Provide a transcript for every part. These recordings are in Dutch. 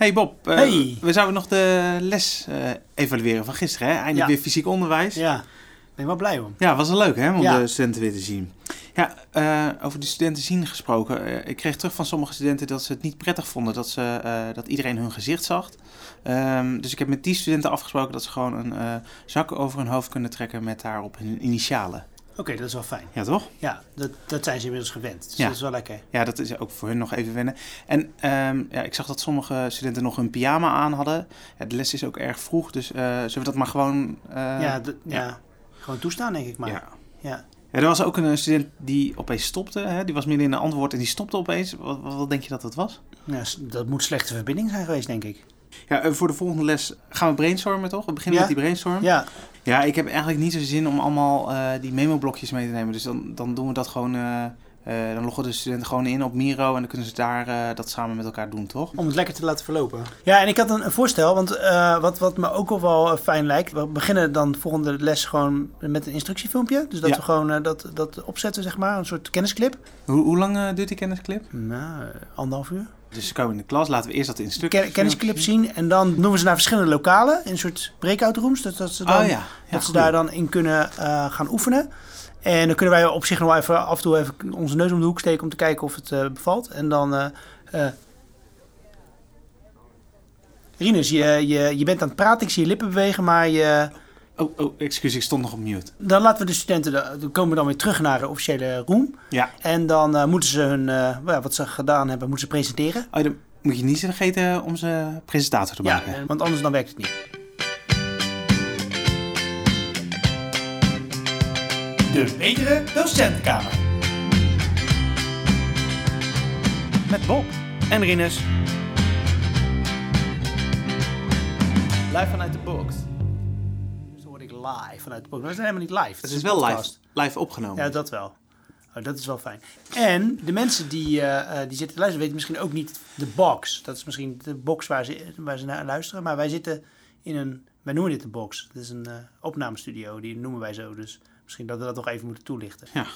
Hey Bob, eh, Hey. we zouden nog de les eh, evalueren van gisteren. Hè? Eindelijk Ja. weer fysiek onderwijs. Ja. Ja, ben wel blij om. was wel leuk hè, om Ja. de studenten weer te zien. Ja, eh, over de studenten zien gesproken. ik kreeg terug van sommige studenten dat ze het niet prettig vonden dat, ze, dat iedereen hun gezicht zag. Ehm, dus ik heb met die studenten afgesproken dat ze gewoon een zak over hun hoofd kunnen trekken met daarop hun initialen. Oké, dat is wel fijn. Ja, toch? Ja, dat, dat zijn ze inmiddels gewend. Dus Ja. dat is wel lekker. Ja, dat is ook voor hun nog even wennen. En ehm, ja, ik zag dat sommige studenten nog hun pyjama aan hadden. Ja, de les is ook erg vroeg, dus eh, zullen we dat maar gewoon... eh, ja, ja. gewoon toestaan denk ik maar. ja. Ja. Er was ook een student die opeens stopte. Hè? Die was midden in een antwoord en die stopte opeens. Wat, wat, denk je dat dat was? Ja, dat moet slechte verbinding zijn geweest, denk ik. Ja, en voor de volgende les gaan we brainstormen, toch? We beginnen Ja. met die brainstorm. Ja. Ja, ik heb eigenlijk niet zo zin om allemaal eh, die memo-blokjes mee te nemen. Dus dan, dan doen we dat gewoon... eh, eh, dan loggen de studenten gewoon in op Miro en dan kunnen ze daar eh, dat samen met elkaar doen, toch? om het lekker te laten verlopen. Ja, en ik had een, een voorstel, want eh, wat, wat me ook al wel fijn lijkt. We beginnen dan volgende les gewoon met een instructiefilmpje. Dus dat Ja. we gewoon eh, dat, dat opzetten, zeg maar. Een soort kennisclip. Hoe, hoe lang duurt die kennisclip? Nou, anderhalf uur. Dus ze komen in de klas, laten we eerst dat in stuk. Ken- kennisclip zien. En dan noemen ze naar verschillende lokalen. In een soort breakout rooms. Dat, dat ze, dan, Oh ja, ja dat ze daar dan in kunnen eh, gaan oefenen. En dan kunnen wij op zich nog wel even af en toe even onze neus om de hoek steken om te kijken of het eh, bevalt. En dan. eh, Rinus, je, je, je bent aan het praten, ik zie je lippen bewegen, maar je, Oh, oh, excuus, ik stond nog op mute. dan laten we de studenten, dan komen we dan weer terug naar de officiële room. Ja. En dan eh, moeten ze hun, eh, ja, wat ze gedaan hebben, moeten ze presenteren. Oh, dan moet je niet vergeten om ze presentator te maken. eh, want anders dan werkt het niet. De betere docentenkamer. Met Bob en Rinus. Live vanuit de box. Live vanuit de box. Maar we zijn helemaal niet live. Het is wel live, podcast. live opgenomen. Ja, dat wel. Oh, dat is wel fijn. En de mensen die, eh, eh, die zitten te luisteren weten misschien ook niet de box. Dat is misschien de box waar ze, waar ze naar luisteren. Maar wij zitten in een, wij noemen dit de box. Het is een eh, opnamestudio, die noemen wij zo. Dus misschien dat we dat nog even moeten toelichten. Ja.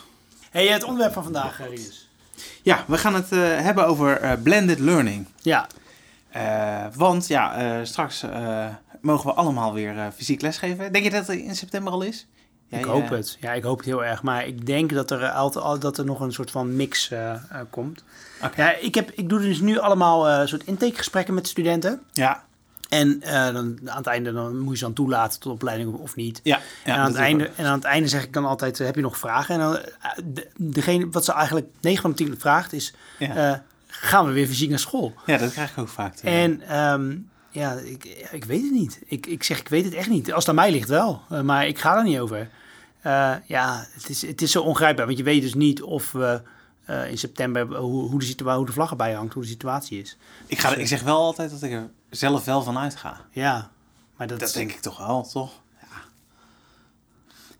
Hey, het onderwerp van vandaag, Rinus. Ja, we gaan het hebben over blended learning. Ja, want ja, straks mogen we allemaal weer eh, fysiek lesgeven. Denk je dat het in september al is? Jij, ik hoop eh, het. Ja, ik hoop het heel erg. Maar ik denk dat er altijd al- dat er nog een soort van mix eh, eh, komt. Oké. Ja, ik, heb, ik doe dus nu allemaal eh soort intakegesprekken met studenten. Ja, En eh, dan, aan het einde dan moet je ze dan toelaten tot opleiding of niet. ja. ja en, aan het einde, en aan het einde zeg ik dan altijd, eh, heb je nog vragen? En dan, eh, de- degene wat ze eigenlijk 9 van de 10 vraagt is. Ja. eh, gaan we weer fysiek naar school? ja, dat krijg ik ook vaak. te En ja, ik, ik weet het niet. Ik, ik zeg, ik weet het echt niet. Als het aan mij ligt wel, Eh, maar ik ga er niet over. Eh, ja, het is, het is zo ongrijpbaar, want je weet dus niet of we eh, in september, hoe, hoe, de hoe de vlag erbij hangt, hoe de situatie is. ik, ga, ik zeg wel altijd dat ik er zelf wel van uitga. Ja, maar dat, Dat denk ik toch wel, toch?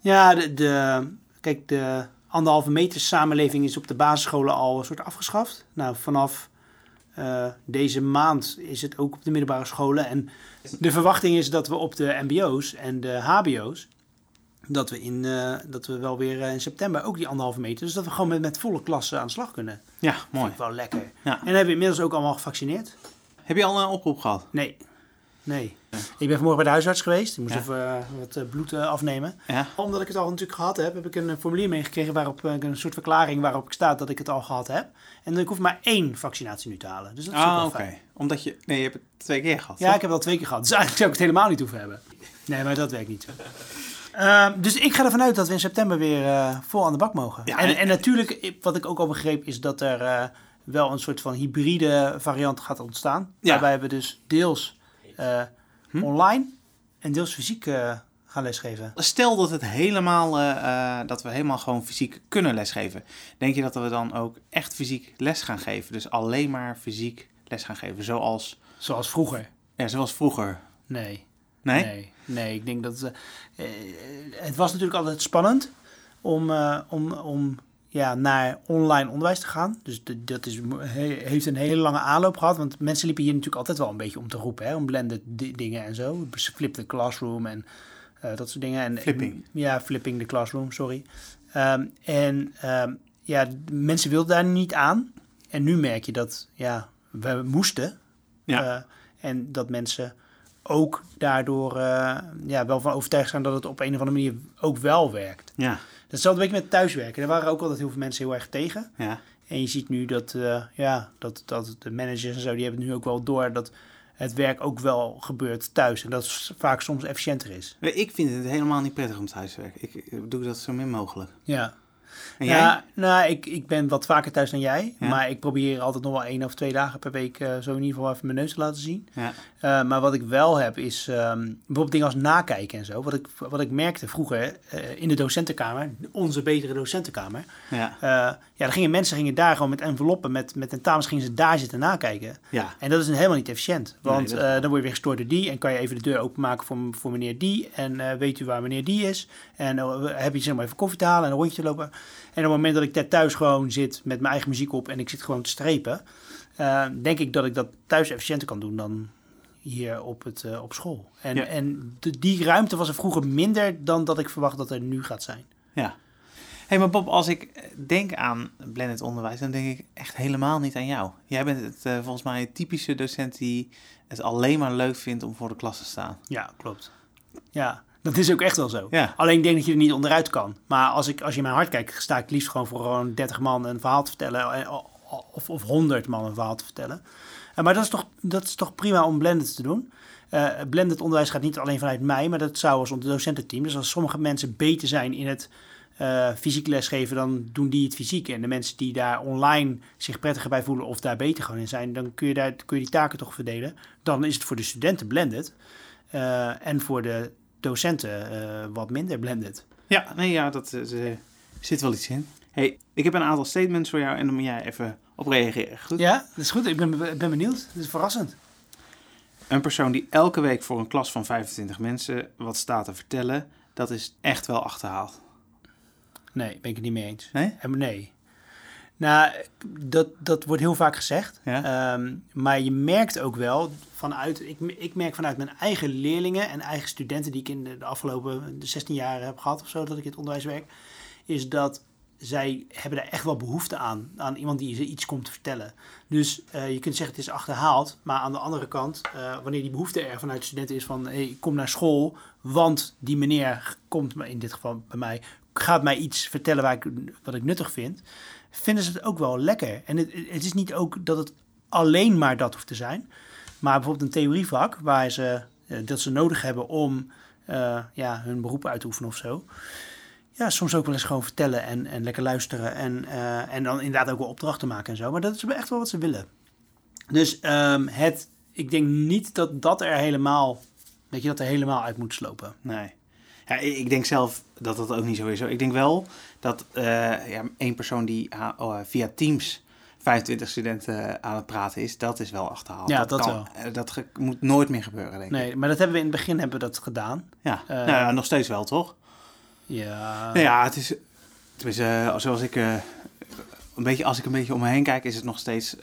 Ja, de, de, kijk, de anderhalve meter samenleving is op de basisscholen al een soort afgeschaft. Nou, vanaf eh, deze maand is het ook op de middelbare scholen. En de verwachting is dat we op de mbo's en de hbo's, dat we, in, eh, dat we wel weer eh, in september ook die anderhalve meter, dus dat we gewoon met, met volle klassen aan de slag kunnen. Ja, mooi. Wel lekker. Ja. En hebben we inmiddels ook allemaal gevaccineerd? Heb je al een oproep gehad? Nee. Nee. Ik ben vanmorgen bij de huisarts geweest. Ik moest Ja. even eh, wat eh, bloed eh, afnemen. Ja. Omdat ik het al natuurlijk gehad heb, heb ik een formulier meegekregen waarop een soort verklaring waarop ik staat dat ik het al gehad heb. En ik hoef maar één vaccinatie nu te halen. Dus dat is Ah, oké. Omdat je... Nee, je hebt het twee keer gehad, Ja, toch? ik heb het al twee keer gehad. Dus eigenlijk zou ik het helemaal niet hoeven hebben. Nee, maar dat werkt niet zo. Ehm, dus ik ga ervan uit dat we in september weer vol aan de bak mogen. Ja, en, en- en natuurlijk, wat ik ook al begreep, is dat er wel een soort van hybride variant gaat ontstaan. Ja. Waarbij we dus deels Hm? online en deels fysiek eh, gaan lesgeven. Stel dat, het helemaal, eh, eh, dat we helemaal gewoon fysiek kunnen lesgeven. Denk je dat we dan ook echt fysiek les gaan geven? Dus alleen maar fysiek les gaan geven, zoals, Zoals vroeger. ja, zoals vroeger? Nee. Nee? Nee, nee, ik denk dat... eh, eh, het was natuurlijk altijd spannend om, eh, om, om ja, naar online onderwijs te gaan. Dus dat is, he- heeft een hele lange aanloop gehad. Want mensen liepen hier natuurlijk altijd wel een beetje om te roepen. Hè, om blended di- dingen en zo. Flip the classroom en eh, dat soort dingen. En, Flipping. Ja, flipping the classroom, sorry. Ehm, en ehm, ja, mensen wilden daar niet aan. En nu merk je dat, ja, we moesten. Ja. Eh, En dat mensen ook daardoor eh, ja, wel van overtuigd zijn dat het op een of andere manier ook wel werkt. Ja, Hetzelfde beetje met thuiswerken. Er waren ook altijd heel veel mensen heel erg tegen. ja. En je ziet nu dat, eh, ja, dat, dat de managers en zo, die hebben nu ook wel door dat het werk ook wel gebeurt thuis. En dat vaak soms efficiënter is. Ik vind het helemaal niet prettig om thuis te werken. Ik, ik doe dat zo min mogelijk. Ja. En jij? Ja, nou, ik, ik ben wat vaker thuis dan jij. Ja. Maar ik probeer altijd nog wel één of twee dagen per week eh, zo in ieder geval even mijn neus te laten zien. Ja. Eh, maar wat ik wel heb is ehm, bijvoorbeeld dingen als nakijken en zo. Wat ik, wat ik merkte vroeger eh, in de docentenkamer, onze betere docentenkamer. Ja. Ja, dan gingen mensen gingen daar gewoon met enveloppen, met, met tentamens gingen ze daar zitten nakijken. Ja. En dat is helemaal niet efficiënt. Want Nee, eh, dan word je weer gestoord door die. En kan je even de deur openmaken voor, voor meneer die. En eh, weet u waar meneer die is. En eh, heb je zeg maar even koffie te halen en een rondje te lopen. En op het moment dat ik daar thuis gewoon zit met mijn eigen muziek op. En ik zit gewoon te strepen. denk ik dat ik dat thuis efficiënter kan doen dan hier op, het, op school. En, Ja. en de, die ruimte was er vroeger minder dan dat ik verwacht dat er nu gaat zijn. Ja. Hey, maar Bob, als ik denk aan blended onderwijs, dan denk ik echt helemaal niet aan jou. Jij bent het, eh, volgens mij een typische docent die het alleen maar leuk vindt om voor de klas te staan. Ja, klopt. Ja, dat is ook echt wel zo. Ja. Alleen ik denk dat je er niet onderuit kan. Maar als, ik, als je in mijn hart kijkt, sta ik liefst gewoon voor gewoon 30 man een verhaal te vertellen. eh, Of, of 100 man een verhaal te vertellen. Eh, Maar dat is toch, dat is toch prima om blended te doen. Eh blended onderwijs gaat niet alleen vanuit mij, maar dat zou als ons docententeam. Dus als sommige mensen beter zijn in het eh fysiek lesgeven, dan doen die het fysiek. En de mensen die daar online zich prettiger bij voelen of daar beter gewoon in zijn, dan kun je, daar, kun je die taken toch verdelen. Dan is het voor de studenten blended. Eh, en voor de docenten eh, wat minder blended. Ja, nee, ja, dat zit wel iets in. hey, ik heb een aantal statements voor jou en dan moet jij even op reageren. Goed? Ja, dat is goed. Ik ben, ik ben benieuwd. Dat is verrassend. Een persoon die elke week voor een klas van 25 mensen wat staat te vertellen, dat is echt wel achterhaald. Nee, ben ik het niet mee eens. Nee? Eh, Nee. Nou, dat, dat wordt heel vaak gezegd. Ja. Ehm, maar je merkt ook wel vanuit, ik, ik merk vanuit mijn eigen leerlingen en eigen studenten die ik in de, de afgelopen 16 jaar heb gehad of zo, dat ik in het onderwijs werk, is dat zij hebben daar echt wel behoefte aan, aan iemand die ze iets komt te vertellen. Dus eh, je kunt zeggen het is achterhaald, maar aan de andere kant, eh, wanneer die behoefte er vanuit de studenten is van, hey, ik kom naar school, want die meneer komt, me- in dit geval bij mij, gaat mij iets vertellen waar ik, wat ik nuttig vind, vinden ze het ook wel lekker. En het, het is niet ook dat het alleen maar dat hoeft te zijn, maar bijvoorbeeld een theorievak waar ze eh, dat ze nodig hebben om eh, ja, hun beroep uit te oefenen of zo. Ja, soms ook wel eens gewoon vertellen en, en lekker luisteren. En, eh, en dan inderdaad ook wel opdrachten maken en zo. Maar dat is echt wel wat ze willen. Dus ehm, het, ik denk niet dat dat er helemaal, dat je dat er helemaal uit moet slopen. Nee. Ja, ik denk zelf dat dat ook niet zo is. Ik denk wel dat eh, ja, één persoon die ah, oh, via Teams 25 studenten aan het praten is, dat is wel achterhaald. Ja, dat kan- wel. eh, Dat moet nooit meer gebeuren, denk ik. Nee, maar dat hebben we in het begin hebben we dat gedaan. Ja, Eh, nou ja, nog steeds wel, toch? Ja. Nou ja, het is... Tenminste, eh, zoals ik... eh, een beetje, als ik een beetje om me heen kijk, is het nog steeds...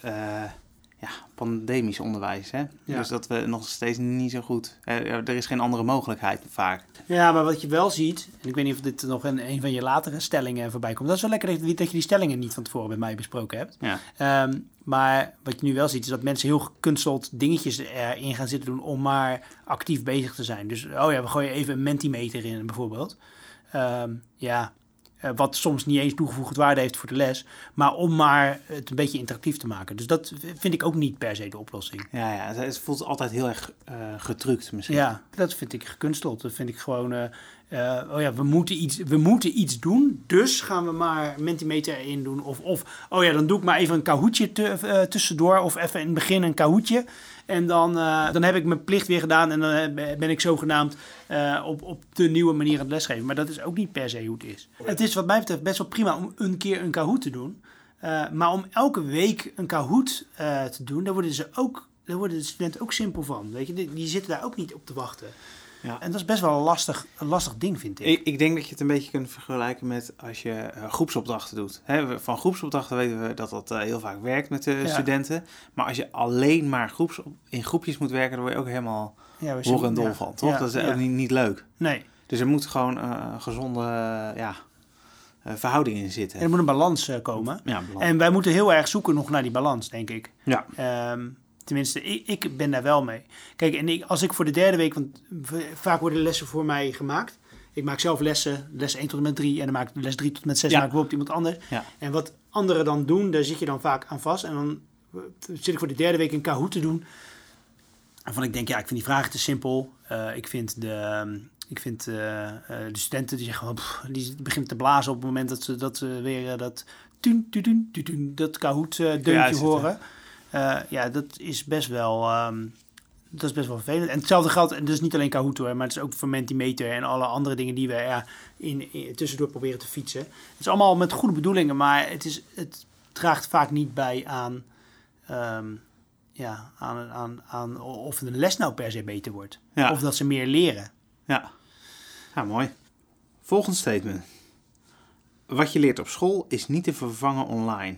ja, pandemisch onderwijs, hè? Ja. Dus dat we nog steeds niet zo goed... er is geen andere mogelijkheid vaak. Ja, maar wat je wel ziet, en ik weet niet of dit nog in een van je latere stellingen voorbij komt. Dat is wel lekker dat je, dat je die stellingen niet van tevoren met mij besproken hebt. Ja, Ehm, maar wat je nu wel ziet, is dat mensen heel gekunsteld dingetjes erin gaan zitten doen om maar actief bezig te zijn. Dus, oh ja, we gooien even een Mentimeter in bijvoorbeeld. Ehm, ja, eh, wat soms niet eens toegevoegde waarde heeft voor de les, maar om maar het een beetje interactief te maken. Dus dat vind ik ook niet per se de oplossing. ja, ja het, voelt altijd heel erg eh getrukt misschien. Ja, dat vind ik gekunsteld. Dat vind ik gewoon. eh, oh ja, we moeten, iets, we moeten iets doen. Dus gaan we maar Mentimeter erin doen. Of, of oh ja, dan doe ik maar even een eh, tussendoor. Of even in het begin een kahootje. En dan, eh, dan heb ik mijn plicht weer gedaan. En dan ben ik zogenaamd eh, op, op de nieuwe manier aan het lesgeven. Maar dat is ook niet per se hoe het is. Het is wat mij betreft best wel prima om een keer een kahoot te doen. Eh, maar om elke week een kahoot te doen, daar worden ze ook. Daar worden de studenten ook simpel van. Weet je, die zitten daar ook niet op te wachten. Ja. En dat is best wel een lastig, een lastig ding, vind ik. Ik, ik denk dat je het een beetje kunt vergelijken met als je eh, groepsopdrachten doet. Van groepsopdrachten weten we dat dat eh, heel vaak werkt met de Ja. studenten. Maar als je alleen maar groeps, in groepjes moet werken, dan word je ook helemaal ja, hoor en dol ja. van, toch? Ja, dat is ja. ook niet, niet leuk. Nee, Dus er moet gewoon een gezonde eh, ja, eh, verhouding in zitten. er moet een balans komen. ja, belangrijk. En wij moeten heel erg zoeken nog naar die balans, denk ik. ja. Ehm, Tenminste, ik, ik ben daar wel mee. Kijk, en ik, als ik voor de derde week, want vaak worden lessen voor mij gemaakt. Ik maak zelf lessen, les 1 tot en met 3 en dan maak ik les 3 tot en met 6 Ja. maak ik iemand anders. Ja. En wat anderen dan doen, daar zit je dan vaak aan vast. En dan zit ik voor de derde week een Kahoot te doen. Waarvan ik denk, ja, ik vind die vragen te simpel. Eh, ik vind de, ik vind eh, eh, de studenten die zeggen, van, pff, die beginnen te blazen op het moment dat ze, dat ze weer dat, tun, tun, tun, tun, dat Kahoot deuntje uitzetten. horen. Eh, ja, dat is best wel, ehm, dat is best wel vervelend. En hetzelfde geldt, en dat is niet alleen Kahoot maar het is ook voor Mentimeter en alle andere dingen die we ja, in, in, tussendoor proberen te fietsen. Het is allemaal met goede bedoelingen, maar het, is, het draagt vaak niet bij aan, ehm, ja, aan, aan, aan of de les nou per se beter wordt. Ja. Of dat ze meer leren. Ja. ja, mooi. Volgend statement. Wat je leert op school is niet te vervangen online.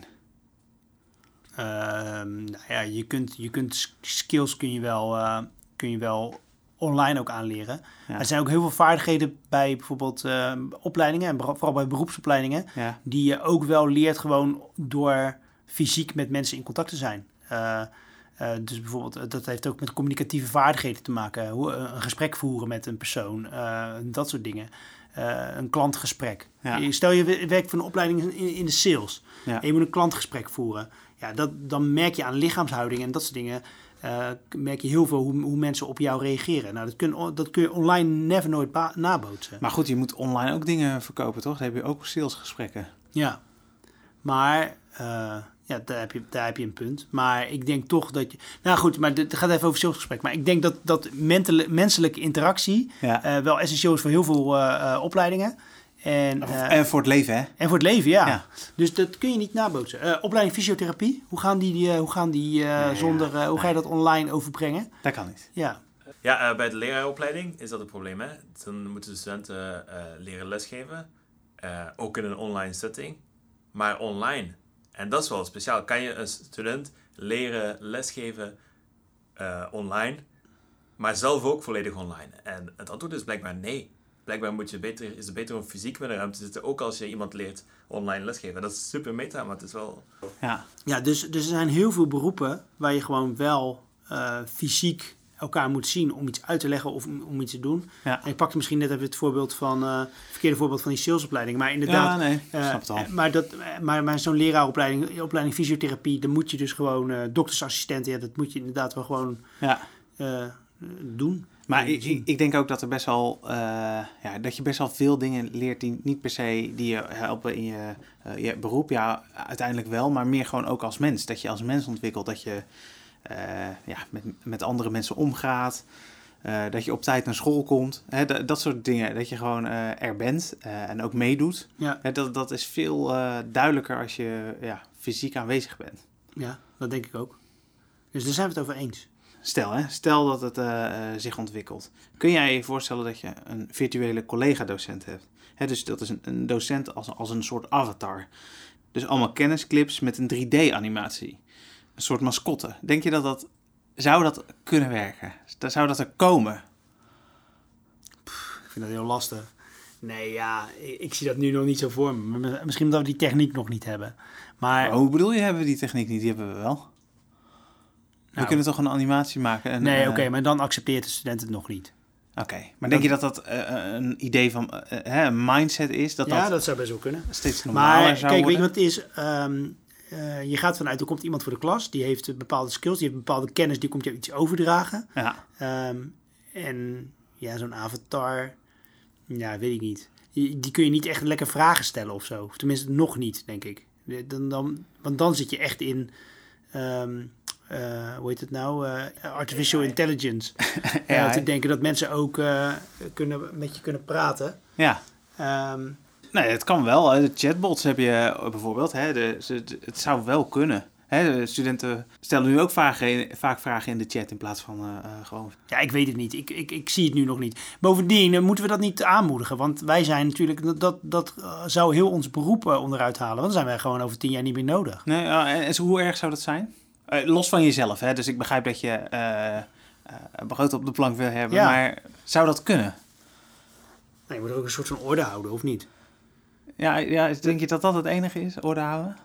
Ehm, nou ja, je kunt, je kunt sk- skills kun je wel, eh, kun je wel online ook aanleren. Ja. Er zijn ook heel veel vaardigheden bij bijvoorbeeld eh, opleidingen, en vooral bij beroepsopleidingen, Ja, die je ook wel leert gewoon door fysiek met mensen in contact te zijn. Eh, eh, dus bijvoorbeeld, dat heeft ook met communicatieve vaardigheden te maken. Hoe, een gesprek voeren met een persoon, dat soort dingen. Eh, een klantgesprek. Ja. Stel je we- werkt voor een opleiding in, in de sales. Ja. En je moet een klantgesprek voeren. Ja, dat, dan merk je aan lichaamshouding en dat soort dingen. eh, merk je heel veel hoe, hoe mensen op jou reageren. Nou, dat kun, je- dat kun je online never nooit nabootsen. maar goed, je moet online ook dingen verkopen, toch? Dan heb je ook salesgesprekken. Ja, maar eh, ja, daar, heb je, daar heb je een punt. Maar ik denk toch dat je... Nou goed, maar het gaat even over salesgesprek. Maar ik denk dat, dat mentale, menselijke interactie Ja. eh, wel essentieel is voor heel veel eh, eh, opleidingen. En, eh, en voor het leven, hè? en voor het leven, ja. Ja. Dus dat kun je niet nabootsen. Eh, opleiding fysiotherapie, hoe gaan die, die, hoe gaan die eh, ja, zonder... eh, hoe ga je dat online overbrengen? Dat kan niet. Ja, Ja, eh, bij de leraaropleiding is dat het probleem. Hè? Dan moeten de studenten eh, leren lesgeven, eh, ook in een online setting, maar online. En dat is wel speciaal. Kan je een student leren lesgeven eh, online, maar zelf ook volledig online? En het antwoord is blijkbaar nee. Blijkbaar moet je beter, is het beter om fysiek met een ruimte te zitten, ook als je iemand leert online lesgeven. Dat is super meta, maar het is wel... Ja, ja dus, dus er zijn heel veel beroepen waar je gewoon wel eh, fysiek elkaar moet zien om iets uit te leggen of om, om iets te doen. ja. En ik pakte misschien net even het voorbeeld van, het verkeerde voorbeeld van die salesopleiding. Maar inderdaad, Ja, nee, eh, snap het al. maar, dat, maar, maar zo'n leraaropleiding, opleiding fysiotherapie, dan moet je dus gewoon eh doktersassistenten, ja, dat moet je inderdaad wel gewoon Ja. doen. Maar ik, ik, ik denk ook dat er best wel, ja, dat je best wel veel dingen leert die niet per se die je helpen in je, je beroep. Ja, uiteindelijk wel, maar meer gewoon ook als mens. Dat je als mens ontwikkelt, dat je ja, met, met andere mensen omgaat. eh, dat je op tijd naar school komt. Hè, dat, dat soort dingen. Dat je gewoon eh, er bent eh, en ook meedoet. Ja, Hè, dat, dat is veel eh, duidelijker als je ja, fysiek aanwezig bent. ja, dat denk ik ook. Dus daar zijn we het over eens. Stel, hè, stel dat het eh, eh, zich ontwikkelt. Kun jij je voorstellen dat je een virtuele collega-docent hebt? Hè, dus dat is een, een docent als, als een soort avatar. Dus allemaal kennisclips met een 3D-animatie. Een soort mascotte. Denk je dat dat... Zou dat kunnen werken? Zou dat er komen? Ik vind dat heel lastig. Nee, ja, ik, ik zie dat nu nog niet zo voor me. Misschien omdat we die techniek nog niet hebben. Maar Maar hoe bedoel je, hebben we die techniek niet? Die hebben we wel. We Nou. kunnen toch een animatie maken? En, nee, eh, oké, maar dan accepteert de student het nog niet. Oké, maar denk je dat dat eh, een idee van eh, hè, een mindset is? Dat ja, dat, dat zou best wel kunnen. steeds normaler Maar zou kijk, weet je worden? wat het is? Ehm, eh, je gaat vanuit, er komt iemand voor de klas, die heeft bepaalde skills, die heeft bepaalde kennis, die komt jou iets overdragen. Ja, Ehm, en ja, zo'n avatar, ja, weet ik niet. Die, die kun je niet echt lekker vragen stellen of zo. Of tenminste, nog niet, denk ik. Dan, dan, want dan zit je echt in, ehm, eh, hoe heet het nou? Eh, artificial intelligence. Ja, te denken dat mensen ook kunnen, met je kunnen praten. ja. Ehm, Nee, het kan wel. De chatbots heb je eh, bijvoorbeeld. Hè. De, het zou wel kunnen. Hè. De studenten stellen nu ook vragen in- vaak vragen in de chat in plaats van eh, eh, gewoon... Ja, ik weet het niet. Ik, ik, ik zie het nu nog niet. Bovendien moeten we dat niet aanmoedigen. Want wij zijn natuurlijk, dat, dat, zou heel ons beroep onderuit halen. Want dan zijn wij gewoon over tien jaar niet meer nodig. Nee, en hoe erg zou dat zijn? Los van jezelf, hè. Dus ik begrijp dat je eh, brood op de plank wil hebben. Ja. Maar zou dat kunnen? Nee, je moet er ook een soort van orde houden, of niet? Ja, ja, denk je dat dat het enige is? Orde houden?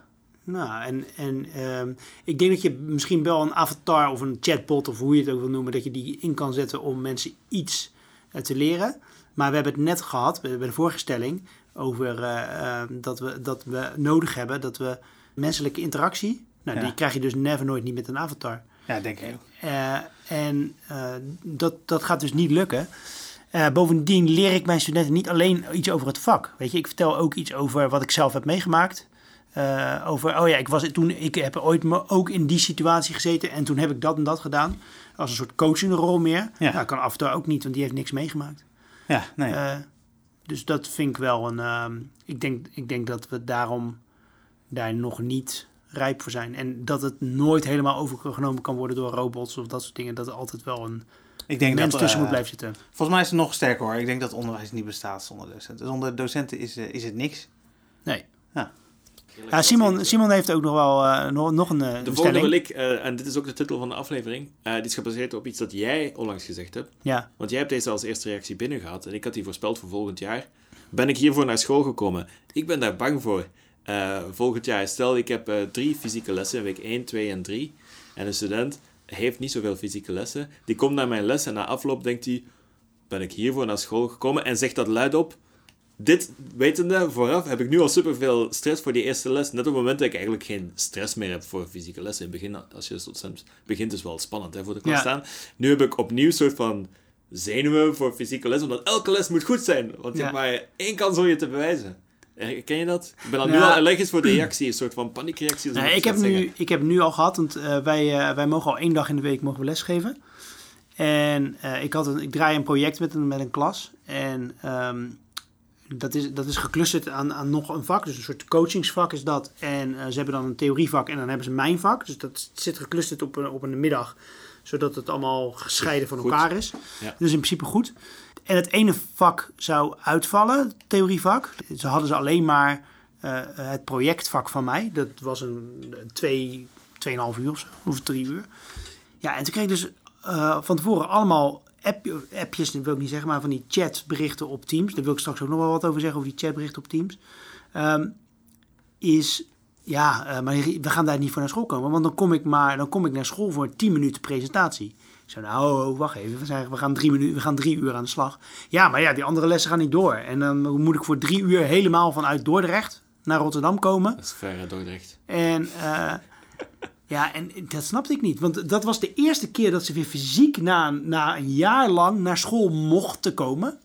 Nou, en, en ehm, ik denk dat je misschien wel een avatar of een chatbot, of hoe je het ook wil noemen, dat je die in kan zetten om mensen iets eh, te leren. Maar we hebben het net gehad bij de vorige stelling over eh, ehm, dat, we, dat we nodig hebben dat we menselijke interactie. Nou, Ja. die krijg je dus never nooit niet met een avatar. Ja, denk ik ook. Eh, en dat, dat gaat dus niet lukken. Eh, bovendien leer ik mijn studenten niet alleen iets over het vak. Weet je, ik vertel ook iets over wat ik zelf heb meegemaakt. Eh, over, oh ja, ik, was, toen, ik heb ooit me ook in die situatie gezeten en toen heb ik dat en dat gedaan. Als een soort coachende rol meer. Ja. Ja. kan af en toe ook niet, want die heeft niks meegemaakt. Ja, nee. Eh, dus dat vind ik wel een. ehm, ik, denk, ik denk dat we daarom daar nog niet rijp voor zijn. En dat het nooit helemaal overgenomen kan worden door robots of dat soort dingen. Dat er altijd wel een ik denk mens dat, tussen eh, moet blijven zitten. Volgens mij is het nog sterker hoor. Ik denk dat onderwijs niet bestaat zonder docenten. Zonder docenten is, eh, is het niks. Nee. Ja. Ja, Simon, Simon heeft ook nog wel eh, nog, nog een, eh, De volgende wil ik, eh, en dit is ook de titel van de aflevering, eh, die is gebaseerd op iets dat jij onlangs gezegd hebt. Ja, Want jij hebt deze als eerste reactie binnen gehad en ik had die voorspeld voor volgend jaar. Ben ik hiervoor naar school gekomen? Ik ben daar bang voor. Eh, volgend jaar, stel ik heb eh, drie fysieke lessen in week 1, 2 en 3. En een student heeft niet zoveel fysieke lessen. Die komt naar mijn les en na afloop denkt hij, ben ik hiervoor naar school gekomen? En zegt dat luidop. Dit wetende vooraf heb ik nu al superveel stress voor die eerste les. Net op het moment dat ik eigenlijk geen stress meer heb voor fysieke lessen. In het begin, als je als docent begint, is wel spannend hè, voor de klas Ja. staan. Nu heb ik opnieuw een soort van zenuwen voor fysieke les, omdat elke les moet goed zijn. Want je Ja. hebt maar één kans om je te bewijzen. Eh, Ken je dat? Ik ben al nu al allergisch voor de reactie, een soort van paniekreactie. ik, heb nu, ik heb nu al gehad, want eh, wij, eh, wij mogen al één dag in de week mogen we lesgeven. En ik, had een, ik draai een project met een, met een klas. En ehm, dat, is, dat is geclusterd aan, aan nog een vak. Dus een soort coachingsvak is dat. En ze hebben dan een theorievak en dan hebben ze mijn vak. Dus dat zit geclusterd op een, op een middag. Zodat het allemaal gescheiden van Goed. elkaar is. Ja. Dus in principe goed. En het ene vak zou uitvallen, theorievak. Ze hadden ze alleen maar eh, het projectvak van mij. Dat was een, twee, tweeënhalf uur of zo, of drie uur. Ja, en toen kreeg dus eh, van tevoren allemaal app, appjes, dat wil ik niet zeggen, maar van die chatberichten op Teams. Daar wil ik straks ook nog wel wat over zeggen, over die chatberichten op Teams. Ehm, is, ja, eh, maar we gaan daar niet voor naar school komen. Want dan kom ik maar, dan kom ik naar school voor een 10 minuten presentatie. Ik zei, nou, wacht even. We, gaan drie minuten, we gaan drie uur aan de slag. Ja, maar ja, die andere lessen gaan niet door. En dan moet ik voor drie uur helemaal vanuit Dordrecht naar Rotterdam komen. Dat is ver uit Dordrecht. En eh, ja, en dat snapte ik niet. Want dat was de eerste keer dat ze weer fysiek na, na een jaar lang naar school mochten komen.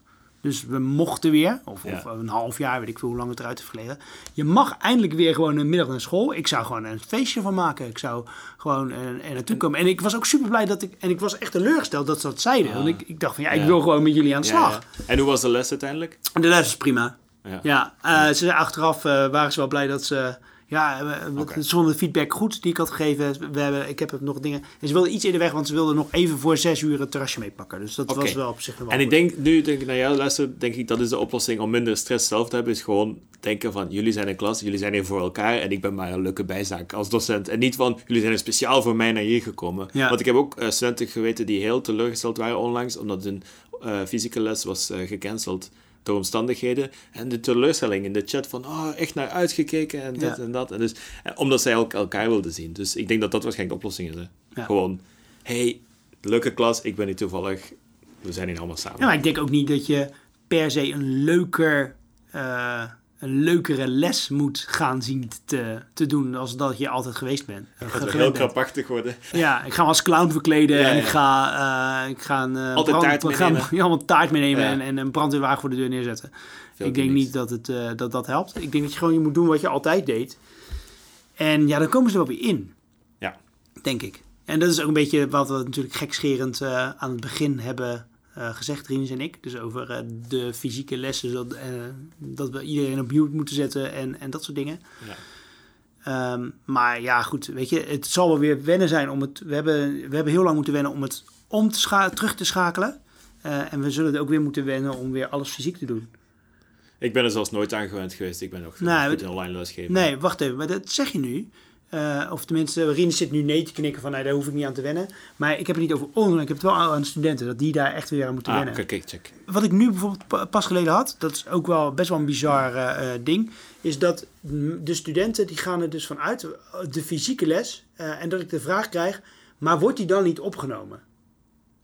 Dus we mochten weer, of, Ja. of een half jaar, weet ik veel hoe lang het eruit heeft gelegen. Je mag eindelijk weer gewoon een middag naar school. Ik zou gewoon een feestje van maken. Ik zou gewoon eh, er naartoe komen. En ik was ook super blij dat ik, en ik was echt teleurgesteld dat ze dat zeiden. Ah. Want ik, ik dacht van ja, ik Ja. wil gewoon met jullie aan de slag. ja. En hoe was de les uiteindelijk? De les is prima. Ja. Ja, eh, ze, achteraf eh, waren ze wel blij dat ze... Ja, eh, Oké. ze vonden de feedback goed die ik had gegeven. We hebben, ik heb nog dingen... En ze wilden iets eerder weg, want ze wilden nog even voor zes uur het terrasje meepakken. Dus dat was wel op zich wel En ik denk, nu denk ik naar jou luister, denk ik dat is de oplossing om minder stress zelf te hebben, is gewoon denken van, jullie zijn een klas, jullie zijn hier voor elkaar en ik ben maar een leuke bijzaak als docent. En niet van, jullie zijn er speciaal voor mij naar hier gekomen. Ja. Want ik heb ook eh, studenten geweten die heel teleurgesteld waren onlangs, omdat hun eh, fysieke les was eh, gecanceld door omstandigheden. En de teleurstelling in de chat van, oh, echt naar uitgekeken en dit Ja. en dat. En dus, eh, omdat zij ook elkaar wilden zien. Dus ik denk dat dat waarschijnlijk de oplossing is. Ja. Gewoon, hey, leuke klas, ik ben hier toevallig, we zijn hier allemaal samen. Ja, maar ik denk ook niet dat je per se een leuker... eh, een leukere les moet gaan zien te, te doen als dat je altijd geweest bent. Het gaat heel bent. krachtig worden. Ja, ik ga me als clown verkleden Ja, en ja. ik ga, eh, ik ga een, eh, Altijd taart meenemen. ja, allemaal taart meenemen Ja. en, en een brandweerwagen voor de deur neerzetten. Veel ik denk niet dat, het, eh, dat dat helpt. Ik denk dat je gewoon je moet doen wat je altijd deed. En ja, dan komen ze er wel weer in. Ja. Denk ik. En dat is ook een beetje wat we natuurlijk gekscherend aan het begin hebben eh, gezegd, Rinus en ik. Dus over eh, de fysieke lessen, dat, eh, dat we iedereen op mute moeten zetten en, en dat soort dingen. Ja. Ehm, maar ja, goed, weet je, het zal wel weer wennen zijn om het. We hebben, we hebben heel lang moeten wennen om het om te scha- terug te schakelen. En we zullen er ook weer moeten wennen om weer alles fysiek te doen. Ik ben er zelfs nooit aan gewend geweest. Ik ben ook Nee, goed het- online lesgeven. Nee, wacht even, maar dat zeg je nu. Eh, of tenminste, Rinus zit nu nee te knikken van, nee, daar hoef ik niet aan te wennen. Maar ik heb het niet over online, ik heb het wel aan de studenten, dat die daar echt weer aan moeten Ah, wennen. kijk, check. Wat ik nu bijvoorbeeld pa- pas geleden had, dat is ook wel best wel een bizar eh, eh, ding, is dat de studenten die gaan er dus vanuit, de fysieke les, en dat ik de vraag krijg, maar wordt die dan niet opgenomen?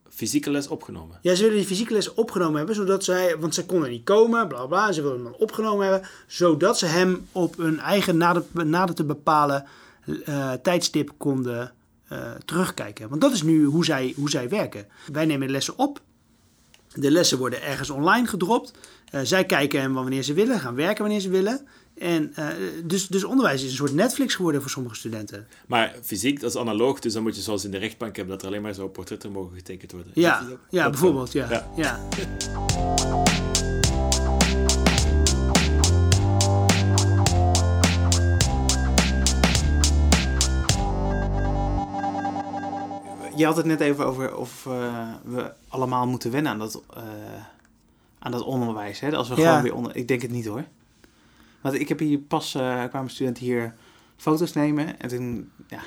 Fysieke les opgenomen. Ja, ze willen die fysieke les opgenomen hebben, zodat zij, want ze konden niet komen, bla bla, en ze willen hem dan opgenomen hebben, zodat ze hem op hun eigen nader, nader te bepalen eh, tijdstip konden eh, terugkijken. Want dat is nu hoe zij, hoe zij werken. Wij nemen de lessen op, de lessen worden ergens online gedropt, Eh, zij kijken hem wanneer ze willen, gaan werken wanneer ze willen. En dus, dus onderwijs is een soort Netflix geworden voor sommige studenten. Maar fysiek, dat is analoog, dus dan moet je zoals in de rechtbank hebben dat er alleen maar zo portretten mogen getekend worden. Ja, ja bijvoorbeeld. Ja. Ja. Ja. Je had het net even over of eh, we allemaal moeten wennen aan dat, eh, aan dat onderwijs. Hè? Als we Ja. gewoon weer onder... Ik denk het niet hoor. Want ik heb hier pas, eh, kwamen studenten hier foto's nemen. En toen, ja,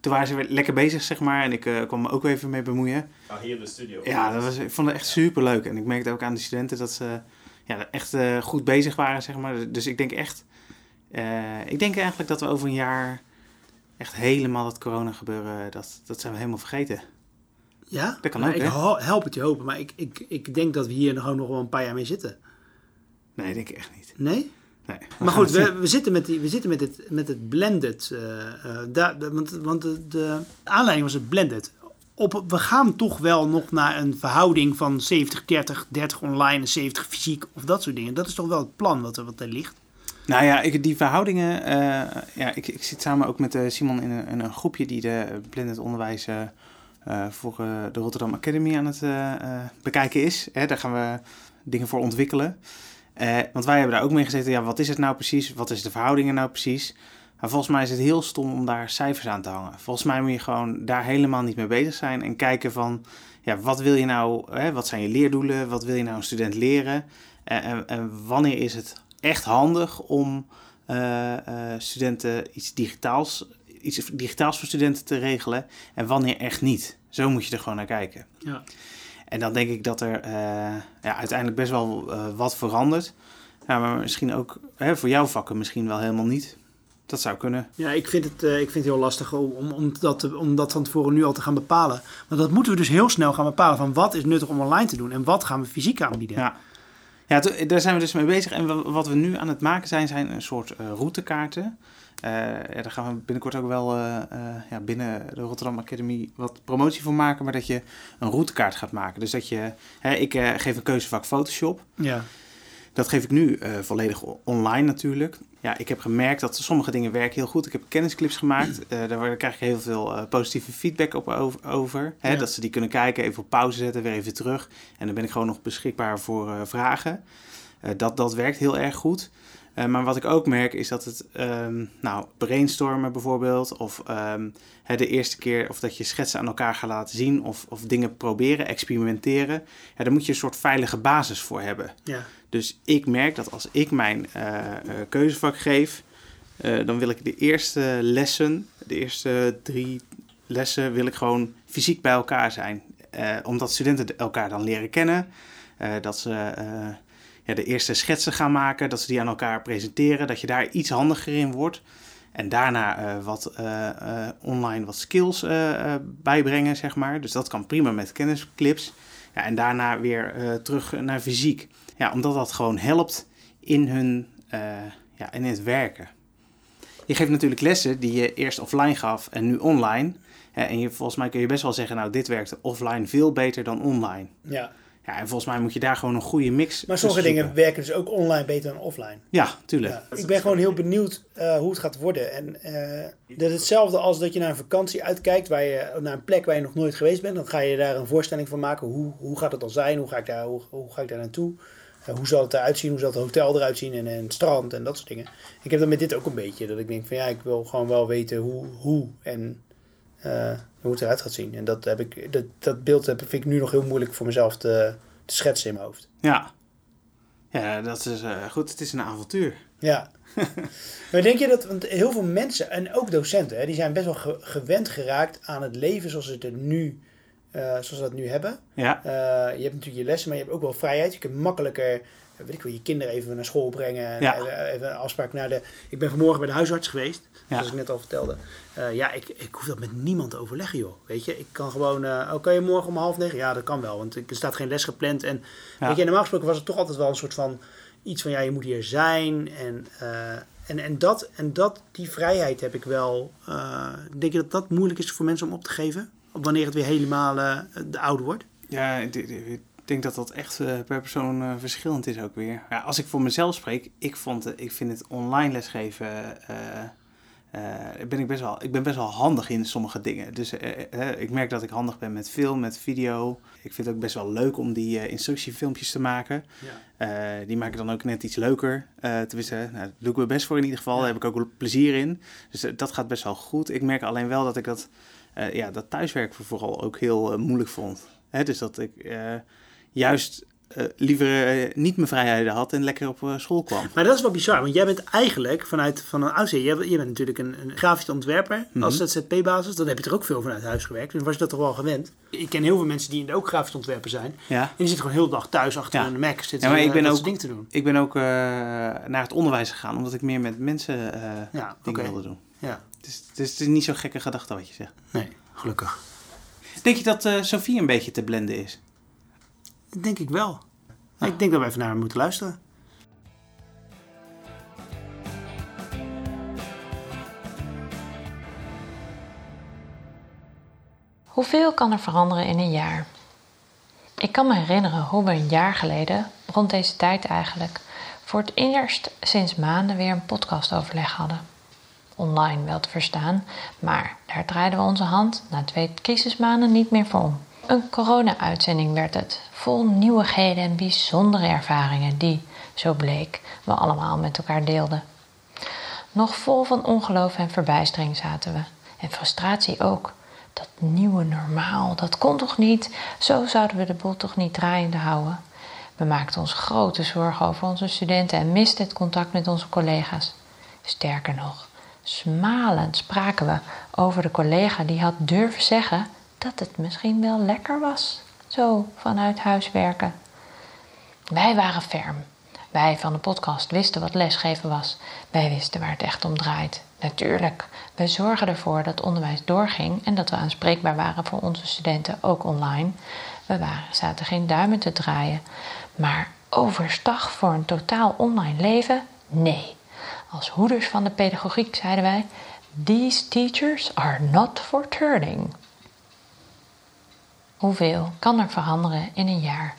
toen waren ze weer lekker bezig, zeg maar. En ik eh, kwam me ook even mee bemoeien. Ah, hier in de studio. Ja, dat was, ik vond het echt super leuk. En ik merkte ook aan de studenten dat ze ja, echt eh, goed bezig waren, zeg maar. Dus ik denk echt, eh, ik denk eigenlijk dat we over een jaar echt helemaal dat corona gebeuren, dat, dat zijn we helemaal vergeten. Ja, Dat kan maar ook, ik hè? help het je hopen, maar ik, ik, ik denk dat we hier nog gewoon nog wel een paar jaar mee zitten. Nee, denk ik echt niet. Nee? Nee. Maar goed, we, we zitten met, die, we zitten met, het, met het blended. eh, eh, daar, de- want want de, de aanleiding was het blended. Op, we gaan toch wel nog naar een verhouding van 70, 30, 30 online en 70 fysiek of dat soort dingen. Dat is toch wel het plan wat er, wat er ligt. Nou ja, ik, die verhoudingen. eh, ja, ik, ik zit samen ook met eh, Simon in een, een groepje die de blended onderwijs eh, voor de Rotterdam Academy aan het bekijken is. Hè, daar gaan we dingen voor ontwikkelen. Want wij hebben daar ook mee gezeten. Ja, wat is het nou precies? Wat is de verhoudingen nou precies? Maar volgens mij is het heel stom om daar cijfers aan te hangen. Volgens mij moet je gewoon daar helemaal niet mee bezig zijn en kijken van, ja, wat wil je nou, hè, wat zijn je leerdoelen? Wat wil je nou een student leren? En, en, en wanneer is het echt handig om eh, eh, studenten iets digitaals, iets digitaals voor studenten te regelen en wanneer echt niet? Zo moet je er gewoon naar kijken. Ja. En dan denk ik dat er eh, ja, uiteindelijk best wel wat verandert. Ja, maar misschien ook hè, voor jouw vakken misschien wel helemaal niet. Dat zou kunnen. Ja, ik vind het, ik vind het heel lastig om, om, om, dat, om dat van tevoren nu al te gaan bepalen. Want dat moeten we dus heel snel gaan bepalen van wat is nuttig om online te doen en wat gaan we fysiek aanbieden. Ja. Ja, daar zijn we dus mee bezig. En wa- wat we nu aan het maken zijn, zijn een soort eh, routekaarten. Eh, ja, daar gaan we binnenkort ook wel eh, ja, binnen de Rotterdam Academy wat promotie voor maken. Maar dat je een routekaart gaat maken. Dus dat je, hè, ik geef een keuzevak Photoshop. Ja. Dat geef ik nu volledig online natuurlijk. Ja, ik heb gemerkt dat sommige dingen werken heel goed. Ik heb kennisclips gemaakt. Eh, daar, krijg ik heel veel eh, positieve feedback op over. over hè, Ja. Dat ze die kunnen kijken, even op pauze zetten, weer even terug. En dan ben ik gewoon nog beschikbaar voor eh, vragen. Eh, dat, dat werkt heel erg goed. Eh, maar wat ik ook merk is dat het, ehm, nou, brainstormen bijvoorbeeld, of ehm, hè, de eerste keer of dat je schetsen aan elkaar gaat laten zien, of, of dingen proberen, experimenteren. Ja, daar moet je een soort veilige basis voor hebben. Ja. Dus ik merk dat als ik mijn eh, eh, keuzevak geef, dan wil ik de eerste lessen, de eerste drie lessen, wil ik gewoon fysiek bij elkaar zijn. Omdat studenten elkaar dan leren kennen, dat ze ja, de eerste schetsen gaan maken, dat ze die aan elkaar presenteren, dat je daar iets handiger in wordt. En daarna eh, wat eh, eh, online wat skills bijbrengen, zeg maar. Dus dat kan prima met kennisclips. Ja, en daarna weer terug naar fysiek. Ja, omdat dat gewoon helpt in hun ja, in het werken. Je geeft natuurlijk lessen die je eerst offline gaf en nu online. En je, volgens mij kun je best wel zeggen, nou, dit werkt offline veel beter dan online. ja. Ja, en volgens mij moet je daar gewoon een goede mix Maar sommige dingen werken dus ook online beter dan offline. Ja, tuurlijk. Ja. Ik ben gewoon heel benieuwd eh, hoe het gaat worden. En eh, dat is hetzelfde als dat je naar een vakantie uitkijkt, waar je, naar een plek waar je nog nooit geweest bent. Dan ga je daar een voorstelling van maken. Hoe, hoe gaat het dan zijn? Hoe ga ik daar, hoe, hoe ga ik daar naartoe? Eh, hoe zal het eruit zien? Hoe zal het hotel eruit zien? En, en het strand en dat soort dingen. Ik heb dat met dit ook een beetje. Dat ik denk van ja, ik wil gewoon wel weten hoe, hoe en hoe het eruit gaat zien. En dat, heb ik, dat, dat beeld heb, vind ik nu nog heel moeilijk voor mezelf te, te schetsen in mijn hoofd. Ja. Ja, dat is eh, goed. Het is een avontuur. Ja. maar denk je dat, want heel veel mensen, en ook docenten, hè, die zijn best wel ge- gewend geraakt aan het leven zoals ze het nu, eh, zoals we dat nu hebben. Ja, Eh, je hebt natuurlijk je lessen, maar je hebt ook wel vrijheid. Je kunt makkelijker, weet ik wel, je kinderen even naar school brengen. en Ja. Even, een afspraak naar de... Ik ben vanmorgen bij de huisarts geweest, Ja. zoals ik net al vertelde. Eh, ja, ik, ik hoef dat met niemand te overleggen, joh. Weet je, ik kan gewoon... eh oh, kan je morgen om half negen? Ja, dat kan wel, want er staat geen les gepland. En Ja. weet je, normaal gesproken was het toch altijd wel een soort van... Iets van, ja, je moet hier zijn. En, eh, en, en, dat, en dat, die vrijheid heb ik wel... eh, denk je dat dat moeilijk is voor mensen om op te geven? Op wanneer het weer helemaal eh, de oude wordt? ja denk dat dat echt eh, per persoon eh, verschillend is ook weer. Ja, als ik voor mezelf spreek, ik, vond, het- ik vind het online lesgeven... eh, eh, ben ik, best wel, ik ben best wel handig in sommige dingen. Dus eh, eh, ik merk dat ik handig ben met film, met video. Ik vind het ook best wel leuk om die eh, instructiefilmpjes te maken. Ja. Eh, die maken dan ook net iets leuker. Eh tenminste, nou, daar doe ik mijn best voor in ieder geval. Ja. Daar heb ik ook plezier in. Dus eh, dat gaat best wel goed. Ik merk alleen wel dat ik dat, eh, ja, dat thuiswerken vooral ook heel eh, moeilijk vond. Hè, dus dat ik eh, juist eh, liever eh, niet mijn vrijheden had en lekker op eh, school kwam. Maar dat is wel bizar, want jij bent eigenlijk vanuit van een oudsher, jij, je bent natuurlijk een, een grafisch ontwerper Mhm. als ZZP-basis. Dan heb je er ook veel vanuit huis gewerkt. Dus was je dat toch wel gewend? Ik ken heel veel mensen die ook grafisch ontwerper zijn. En Ja. die zitten gewoon heel de dag thuis achter Ja. een Mac. Zitten Ja, maar ik ben dat ook- dingen te doen. Ik ben ook eh, naar het onderwijs gegaan, omdat ik meer met mensen eh, Ja, dingen wilde doen. Ja, Het is, het is, het is niet zo'n gekke gedachte wat je zegt. nee, gelukkig. Denk je dat eh Sophie een beetje te blenden is? Dat denk ik wel. Ik denk dat wij even naar haar moeten luisteren. Hoeveel kan er veranderen in een jaar? Ik kan me herinneren hoe we een jaar geleden, rond deze tijd eigenlijk, voor het eerst sinds maanden weer een podcastoverleg hadden. Online wel te verstaan, maar daar draaiden we onze hand na twee crisismaanden niet meer voor om. Een corona-uitzending werd het, vol nieuwigheden en bijzondere ervaringen die, zo bleek, we allemaal met elkaar deelden. Nog vol van ongeloof en verbijstering zaten we. En frustratie ook. Dat nieuwe normaal, dat kon toch niet? Zo zouden we de boel toch niet draaiende houden? We maakten ons grote zorgen over onze studenten en misten het contact met onze collega's. Sterker nog, smalend spraken we over de collega die had durven zeggen dat het misschien wel lekker was. Zo vanuit huis werken. Wij waren ferm. Wij van de podcast wisten wat lesgeven was. Wij wisten waar het echt om draait. Natuurlijk, wij zorgen ervoor dat onderwijs doorging en dat we aanspreekbaar waren voor onze studenten, ook online. We waren, zaten geen duimen te draaien. Maar overstag voor een totaal online leven? Nee. Als hoeders van de pedagogiek zeiden wij: These teachers are not for turning. Hoeveel kan er veranderen in een jaar?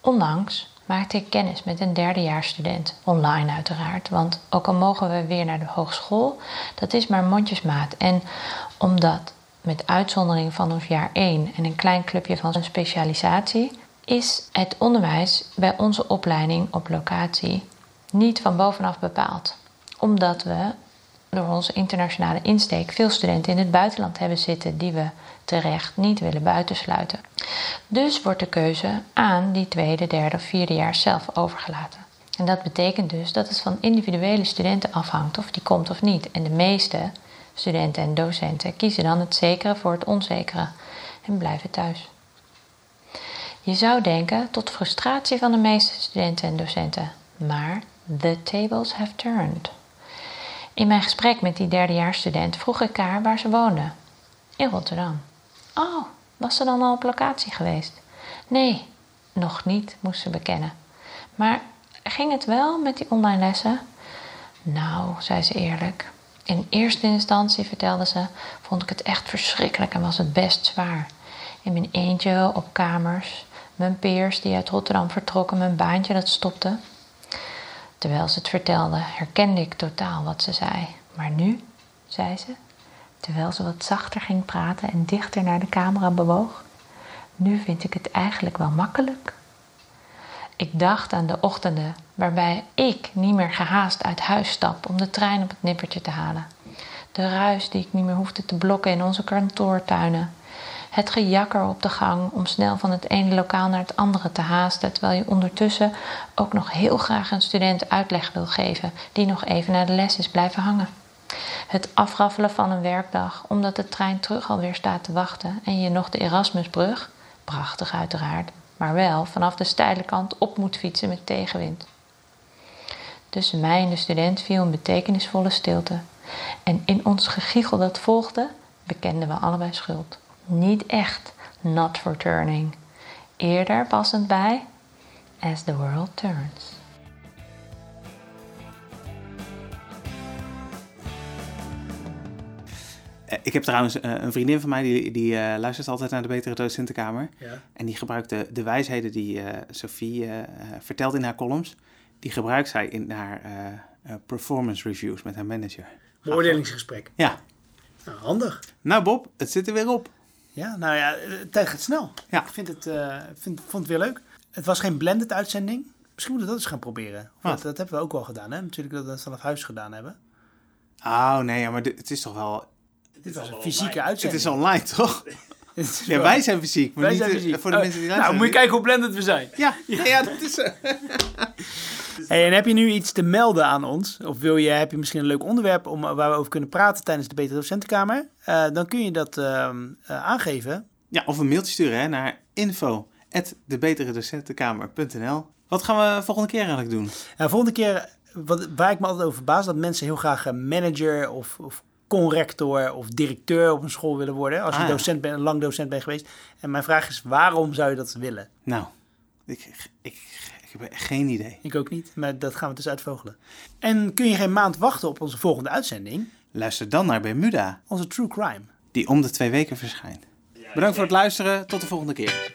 Onlangs maakte ik kennis met een derdejaarsstudent, online uiteraard, want ook al mogen we weer naar de hogeschool, dat is maar mondjesmaat. En omdat, met uitzondering van ons jaar 1 en een klein clubje van zijn specialisatie, is het onderwijs bij onze opleiding op locatie niet van bovenaf bepaald. Omdat we door onze internationale insteek veel studenten in het buitenland hebben zitten die we terecht niet willen buitensluiten. Dus wordt de keuze aan die tweede, derde of vierde jaar zelf overgelaten. En dat betekent dus dat het van individuele studenten afhangt of die komt of niet. En de meeste studenten en docenten kiezen dan het zekere voor het onzekere en blijven thuis. Je zou denken tot frustratie van de meeste studenten en docenten, maar the tables have turned. In mijn gesprek met die derdejaarsstudent vroeg ik haar waar ze woonde. In Rotterdam. Oh, was ze dan al op locatie geweest? Nee, nog niet, moest ze bekennen. Maar ging het wel met die online lessen? Nou, zei ze eerlijk. In eerste instantie, vertelde ze, vond ik het echt verschrikkelijk en was het best zwaar. In mijn eentje op kamers, mijn peers die uit Rotterdam vertrokken, mijn baantje dat stopte. Terwijl ze het vertelde, herkende ik totaal wat ze zei. Maar nu, zei ze, terwijl ze wat zachter ging praten en dichter naar de camera bewoog, nu vind ik het eigenlijk wel makkelijk. Ik dacht aan de ochtenden waarbij ik niet meer gehaast uit huis stap om de trein op het nippertje te halen. De ruis die ik niet meer hoefde te blokken in onze kantoortuinen. Het gejakker op de gang om snel van het ene lokaal naar het andere te haasten, terwijl je ondertussen ook nog heel graag een student uitleg wil geven die nog even naar de les is blijven hangen. Het afraffelen van een werkdag omdat de trein terug alweer staat te wachten en je nog de Erasmusbrug, prachtig uiteraard, maar wel vanaf de steile kant op moet fietsen met tegenwind. Tussen mij en de student viel een betekenisvolle stilte. En in ons gegiegel dat volgde, bekenden we allebei schuld. Niet echt not returning. Eerder passend bij as the world turns. Eh, Ik heb trouwens eh, een vriendin van mij die, die eh, luistert altijd naar de Betere Docentenkamer. Ja. En die gebruikt de, de wijsheden die eh, Sophie vertelt in haar columns. Die gebruikt zij in haar eh, eh, performance reviews met haar manager. Beoordelingsgesprek. Ja. Nou, handig. Nou Bob, het zit er weer op. Ja, nou ja, de tijd gaat snel. Ja. Ik vind het, eh, vind, vond het weer leuk. Het was geen blended uitzending. Misschien moeten we dat eens gaan proberen. Wat? dat, dat hebben we ook wel gedaan, hè? Natuurlijk dat we dat vanaf huis gedaan hebben. Oh nee, ja, maar dit, het is toch wel... Dit was een fysieke Het uitzending. is online, toch? Het is Ja, wel- wij zijn fysiek, maar wij niet zijn eh, fysiek. voor de Oh, mensen die Nou, luisteren. moet je kijken hoe blended we zijn. Ja, ja, ja, dat is... Hey, en heb je nu iets te melden aan ons? Of wil je, heb je misschien een leuk onderwerp om, waar we over kunnen praten tijdens de Betere Docentenkamer? Eh, dan kun je dat ehm, eh, aangeven. Ja, of een mailtje sturen hè, naar info.debeteredocentenkamer.nl Wat gaan we volgende keer eigenlijk doen? Nou, volgende keer, wat, waar ik me altijd over verbaas, dat mensen heel graag een manager of, of conrector of directeur op een school willen worden. Als je Ah, docent bent, lang docent bent geweest. En mijn vraag is, waarom zou je dat willen? Nou, ik, ik, ik heb geen idee. Ik ook niet, maar dat gaan we dus uitvogelen. En kun je geen maand wachten op onze volgende uitzending? Luister dan naar Bermuda, Onze True Crime. die om de twee weken verschijnt. Bedankt voor het luisteren, tot de volgende keer.